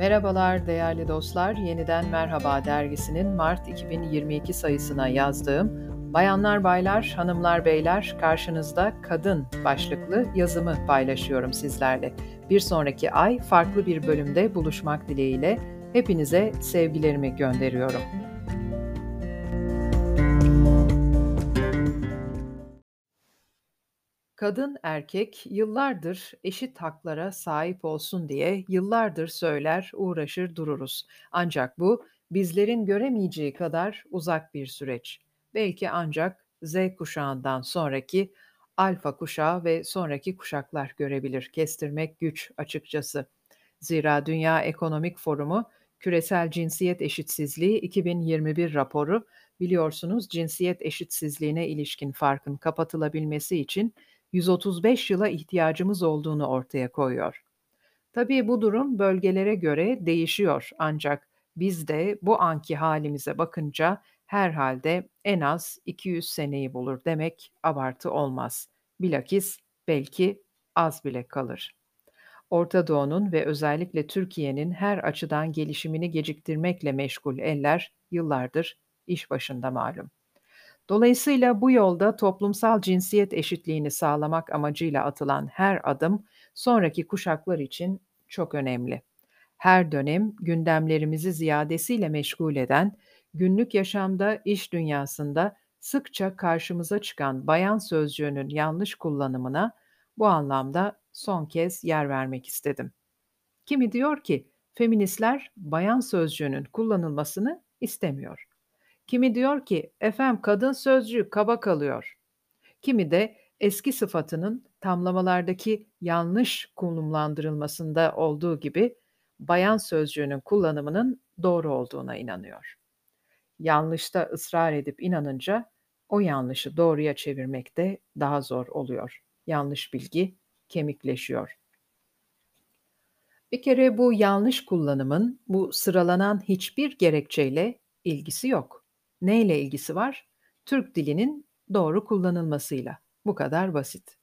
Merhabalar değerli dostlar. Yeniden Merhaba dergisinin Mart 2022 sayısına yazdığım Bayanlar Baylar, Hanımlar Beyler karşınızda kadın başlıklı yazımı paylaşıyorum sizlerle. Bir sonraki ay farklı bir bölümde buluşmak dileğiyle hepinize sevgilerimi gönderiyorum. Kadın erkek yıllardır eşit haklara sahip olsun diye yıllardır söyler, uğraşır dururuz. Ancak bu bizlerin göremeyeceği kadar uzak bir süreç. Belki ancak Z kuşağından sonraki alfa kuşağı ve sonraki kuşaklar görebilir. Kestirmek güç açıkçası. Zira Dünya Ekonomik Forumu Küresel Cinsiyet Eşitsizliği 2021 raporu biliyorsunuz cinsiyet eşitsizliğine ilişkin farkın kapatılabilmesi için 135 yıla ihtiyacımız olduğunu ortaya koyuyor. Tabii bu durum bölgelere göre değişiyor ancak biz de bu anki halimize bakınca herhalde en az 200 seneyi bulur demek abartı olmaz. Bilakis belki az bile kalır. Orta Doğu'nun ve özellikle Türkiye'nin her açıdan gelişimini geciktirmekle meşgul eller yıllardır iş başında malum. Dolayısıyla bu yolda toplumsal cinsiyet eşitliğini sağlamak amacıyla atılan her adım sonraki kuşaklar için çok önemli. Her dönem gündemlerimizi ziyadesiyle meşgul eden, günlük yaşamda, iş dünyasında sıkça karşımıza çıkan bayan sözcüğünün yanlış kullanımına bu anlamda son kez yer vermek istedim. Kimi diyor ki feministler bayan sözcüğünün kullanılmasını istemiyor. Kimi diyor ki efem kadın sözcüğü kaba kalıyor. Kimi de eski sıfatının tamlamalardaki yanlış konumlandırılmasında olduğu gibi bayan sözcüğünün kullanımının doğru olduğuna inanıyor. Yanlışta ısrar edip inanınca o yanlışı doğruya çevirmek de daha zor oluyor. Yanlış bilgi kemikleşiyor. Bir kere bu yanlış kullanımın bu sıralanan hiçbir gerekçeyle ilgisi yok. Neyle ilgisi var? Türk dilinin doğru kullanılmasıyla. Bu kadar basit.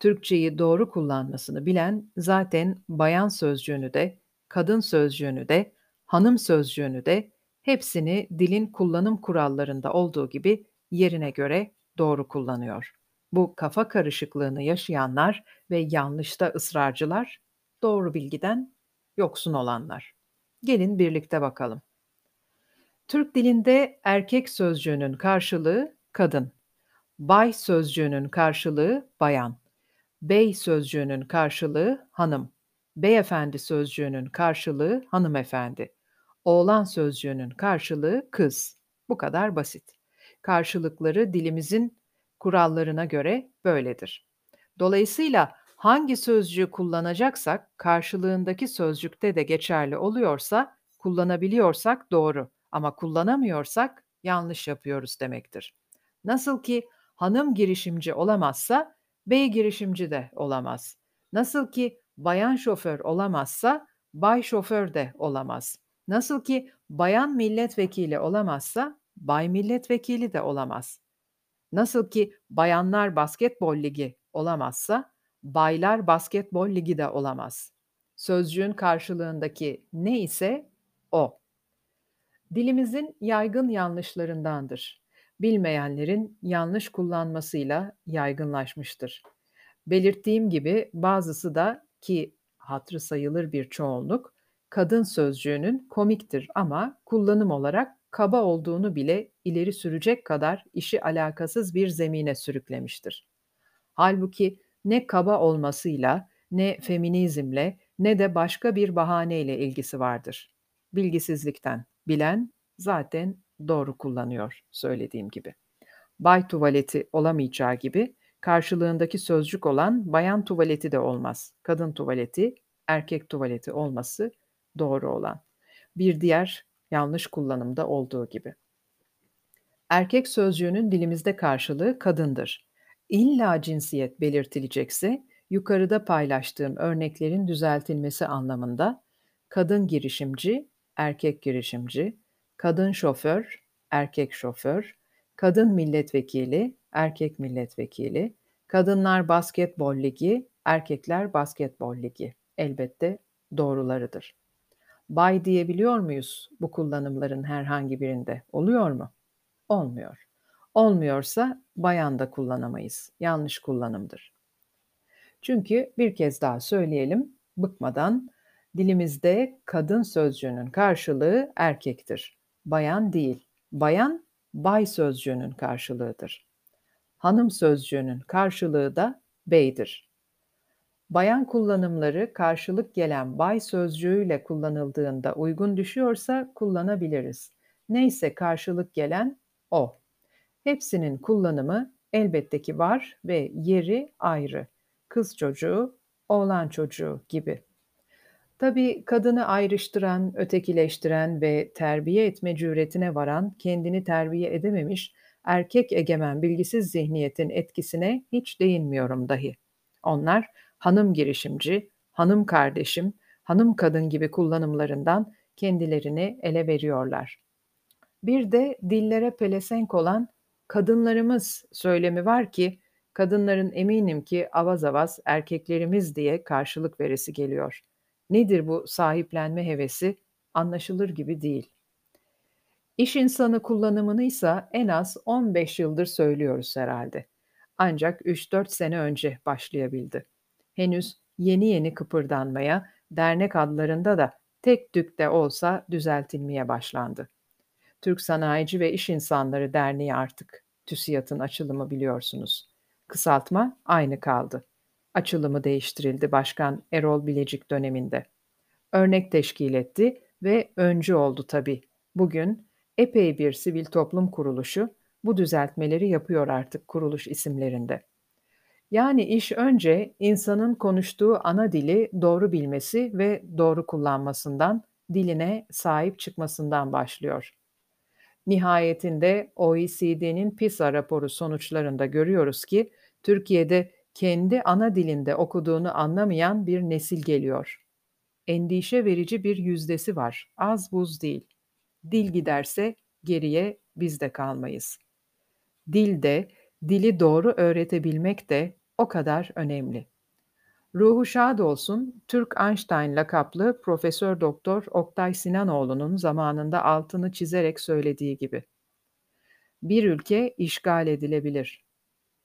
Türkçeyi doğru kullanmasını bilen zaten bayan sözcüğünü de, kadın sözcüğünü de, hanım sözcüğünü de hepsini dilin kullanım kurallarında olduğu gibi yerine göre doğru kullanıyor. Bu kafa karışıklığını yaşayanlar ve yanlışta ısrarcılar doğru bilgiden yoksun olanlar. Gelin birlikte bakalım. Türk dilinde erkek sözcüğünün karşılığı kadın. Bay sözcüğünün karşılığı bayan. Bey sözcüğünün karşılığı hanım. Beyefendi sözcüğünün karşılığı hanımefendi. Oğlan sözcüğünün karşılığı kız. Bu kadar basit. Karşılıkları dilimizin kurallarına göre böyledir. Dolayısıyla hangi sözcüğü kullanacaksak karşılığındaki sözcükte de geçerli oluyorsa kullanabiliyorsak doğru. Ama kullanamıyorsak yanlış yapıyoruz demektir. Nasıl ki hanım girişimci olamazsa bey girişimci de olamaz. Nasıl ki bayan şoför olamazsa bay şoför de olamaz. Nasıl ki bayan milletvekili olamazsa bay milletvekili de olamaz. Nasıl ki bayanlar basketbol ligi olamazsa baylar basketbol ligi de olamaz. Sözcüğün karşılığındaki ne ise o. Dilimizin yaygın yanlışlarındandır. Bilmeyenlerin yanlış kullanmasıyla yaygınlaşmıştır. Belirttiğim gibi bazısı da ki hatrı sayılır bir çoğunluk kadın sözcüğünün komiktir ama kullanım olarak kaba olduğunu bile ileri sürecek kadar işi alakasız bir zemine sürüklemiştir. Halbuki ne kaba olmasıyla, ne feminizmle, ne de başka bir bahaneyle ilgisi vardır. Bilgisizlikten. Bilen zaten doğru kullanıyor söylediğim gibi. Bay tuvaleti olamayacağı gibi karşılığındaki sözcük olan bayan tuvaleti de olmaz. Kadın tuvaleti, erkek tuvaleti olması doğru olan. Bir diğer yanlış kullanımda olduğu gibi. Erkek sözcüğünün dilimizde karşılığı kadındır. İlla cinsiyet belirtilecekse yukarıda paylaştığım örneklerin düzeltilmesi anlamında kadın girişimci erkek girişimci, kadın şoför, erkek şoför, kadın milletvekili, erkek milletvekili, kadınlar basketbol ligi, erkekler basketbol ligi. Elbette doğrularıdır. Bay diyebiliyor muyuz bu kullanımların herhangi birinde? Oluyor mu? Olmuyor. Olmuyorsa bayan da kullanamayız. Yanlış kullanımdır. Çünkü bir kez daha söyleyelim, bıkmadan dilimizde kadın sözcüğünün karşılığı erkektir. Bayan değil. Bayan bay sözcüğünün karşılığıdır. Hanım sözcüğünün karşılığı da beydir. Bayan kullanımları karşılık gelen bay sözcüğüyle kullanıldığında uygun düşüyorsa kullanabiliriz. Neyse karşılık gelen o. Hepsinin kullanımı elbette ki var ve yeri ayrı. Kız çocuğu, oğlan çocuğu gibi. Tabii kadını ayrıştıran, ötekileştiren ve terbiye etme cüretine varan, kendini terbiye edememiş, erkek egemen bilgisiz zihniyetin etkisine hiç değinmiyorum dahi. Onlar hanım girişimci, hanım kardeşim, hanım kadın gibi kullanımlarından kendilerini ele veriyorlar. Bir de dillere pelesenk olan kadınlarımız söylemi var ki, kadınların eminim ki avaz avaz erkeklerimiz diye karşılık verisi geliyor. Nedir bu sahiplenme hevesi? Anlaşılır gibi değil. İş insanı kullanımını ise en az 15 yıldır söylüyoruz herhalde. Ancak 3-4 sene önce başlayabildi. Henüz yeni yeni kıpırdanmaya, dernek adlarında da tek tük de olsa düzeltilmeye başlandı. Türk Sanayici ve İş İnsanları Derneği artık TÜSİAD'ın açılımı biliyorsunuz. Kısaltma aynı kaldı. Açılımı değiştirildi Başkan Erol Bilecik döneminde. Örnek teşkil etti ve öncü oldu tabii. Bugün epey bir sivil toplum kuruluşu bu düzeltmeleri yapıyor artık kuruluş isimlerinde. Yani iş önce insanın konuştuğu ana dili doğru bilmesi ve doğru kullanmasından, diline sahip çıkmasından başlıyor. Nihayetinde OECD'nin PISA raporu sonuçlarında görüyoruz ki Türkiye'de kendi ana dilinde okuduğunu anlamayan bir nesil geliyor. Endişe verici bir yüzdesi var. Az buz değil. Dil giderse geriye biz de kalmayız. Dil de, dili doğru öğretebilmek de o kadar önemli. Ruhu şad olsun, Türk Einstein lakaplı Profesör Doktor Oktay Sinanoğlu'nun zamanında altını çizerek söylediği gibi. Bir ülke işgal edilebilir,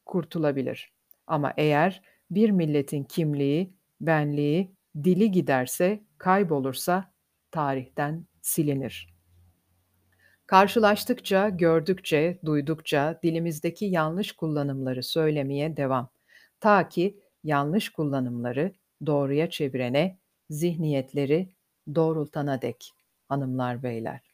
kurtulabilir. Ama eğer bir milletin kimliği, benliği, dili giderse, kaybolursa tarihten silinir. Karşılaştıkça, gördükçe, duydukça dilimizdeki yanlış kullanımları söylemeye devam. Ta ki yanlış kullanımları doğruya çevirene, zihniyetleri doğrultana dek hanımlar beyler.